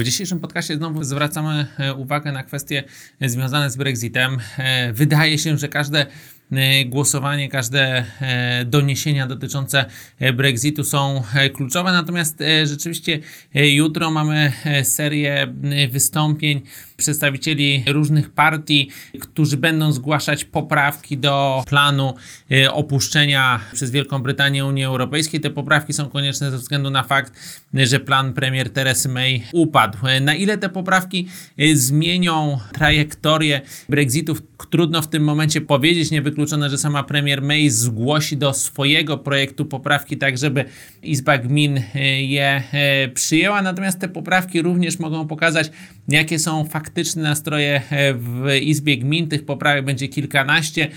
W dzisiejszym podcastie znowu zwracamy e, uwagę na kwestie związane z Brexitem. E, wydaje się, że każde e, głosowanie, każde doniesienia dotyczące Brexitu są kluczowe, natomiast rzeczywiście jutro mamy serię wystąpień przedstawicieli różnych partii, którzy będą zgłaszać poprawki do planu opuszczenia przez Wielką Brytanię Unii Europejskiej. Te poprawki są konieczne ze względu na fakt, że plan premier Teresy May upadł. Na ile te poprawki zmienią trajektorię Brexitu, trudno w tym momencie powiedzieć. Niewykluczone, że sama premier May zgłosi do swojego projektu poprawki, tak żeby Izba Gmin y, je y, przyjęła. Natomiast te poprawki również mogą pokazać, jakie są faktyczne nastroje w Izbie Gmin. Tych poprawek będzie kilkanaście.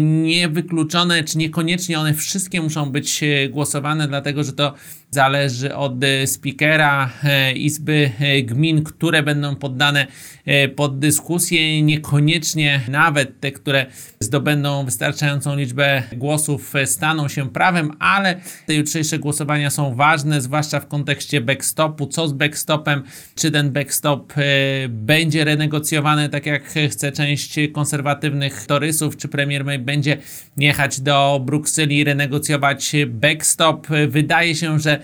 Niewykluczone, czy niekoniecznie one wszystkie muszą być głosowane, dlatego że to zależy od speakera Izby gmin, które będą poddane e, pod dyskusję, niekoniecznie nawet te, które zdobędą wystarczającą liczbę głosów, e, staną się prawem, ale te jutrzejsze głosowania są ważne, zwłaszcza w kontekście backstopu. Co z backstopem? Czy ten backstop e, będzie renegocjowany, tak jak chce część konserwatywnych torysów? Czy premier May będzie jechać do Brukseli i renegocjować backstop? Wydaje się, że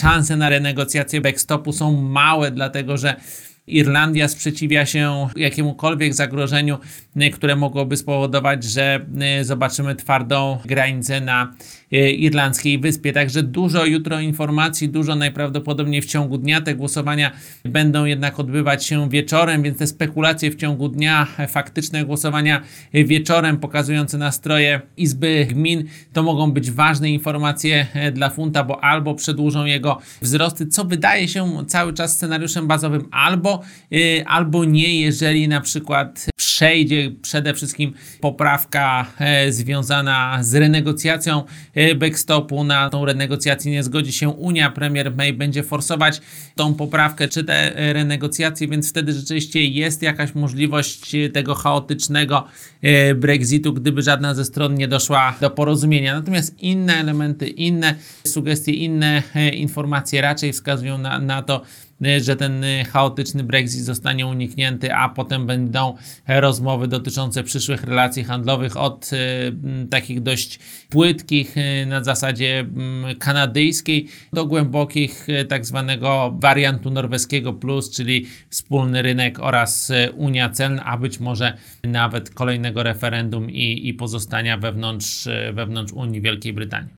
szanse na renegocjację backstopu są małe, dlatego że Irlandia sprzeciwia się jakiemukolwiek zagrożeniu, y, które mogłoby spowodować, że y, zobaczymy twardą granicę na y, irlandzkiej wyspie. Także dużo jutro informacji, dużo najprawdopodobniej w ciągu dnia. Te głosowania będą jednak odbywać się wieczorem, więc te spekulacje w ciągu dnia, faktyczne głosowania wieczorem pokazujące nastroje Izby Gmin, to mogą być ważne informacje dla funta, bo albo przedłużą jego wzrosty, co wydaje się cały czas scenariuszem bazowym, albo Y, albo nie, jeżeli na przykład przejdzie przede wszystkim poprawka e, związana z renegocjacją e, backstopu. Na tą renegocjację nie zgodzi się Unia. Premier May będzie forsować tą poprawkę czy te e, renegocjacje, więc wtedy rzeczywiście jest jakaś możliwość tego chaotycznego Brexitu, gdyby żadna ze stron nie doszła do porozumienia. Natomiast inne elementy, inne sugestie, inne informacje raczej wskazują na, na to, że ten chaotyczny Brexit zostanie uniknięty, a potem będą rozmowy dotyczące przyszłych relacji handlowych od y, takich dość płytkich y, na zasadzie y, kanadyjskiej do głębokich y, tak zwanego wariantu norweskiego plus, czyli wspólny rynek oraz y, Unia Celna, a być może nawet kolejnego referendum i, i pozostania wewnątrz, y, wewnątrz Unii Wielkiej Brytanii.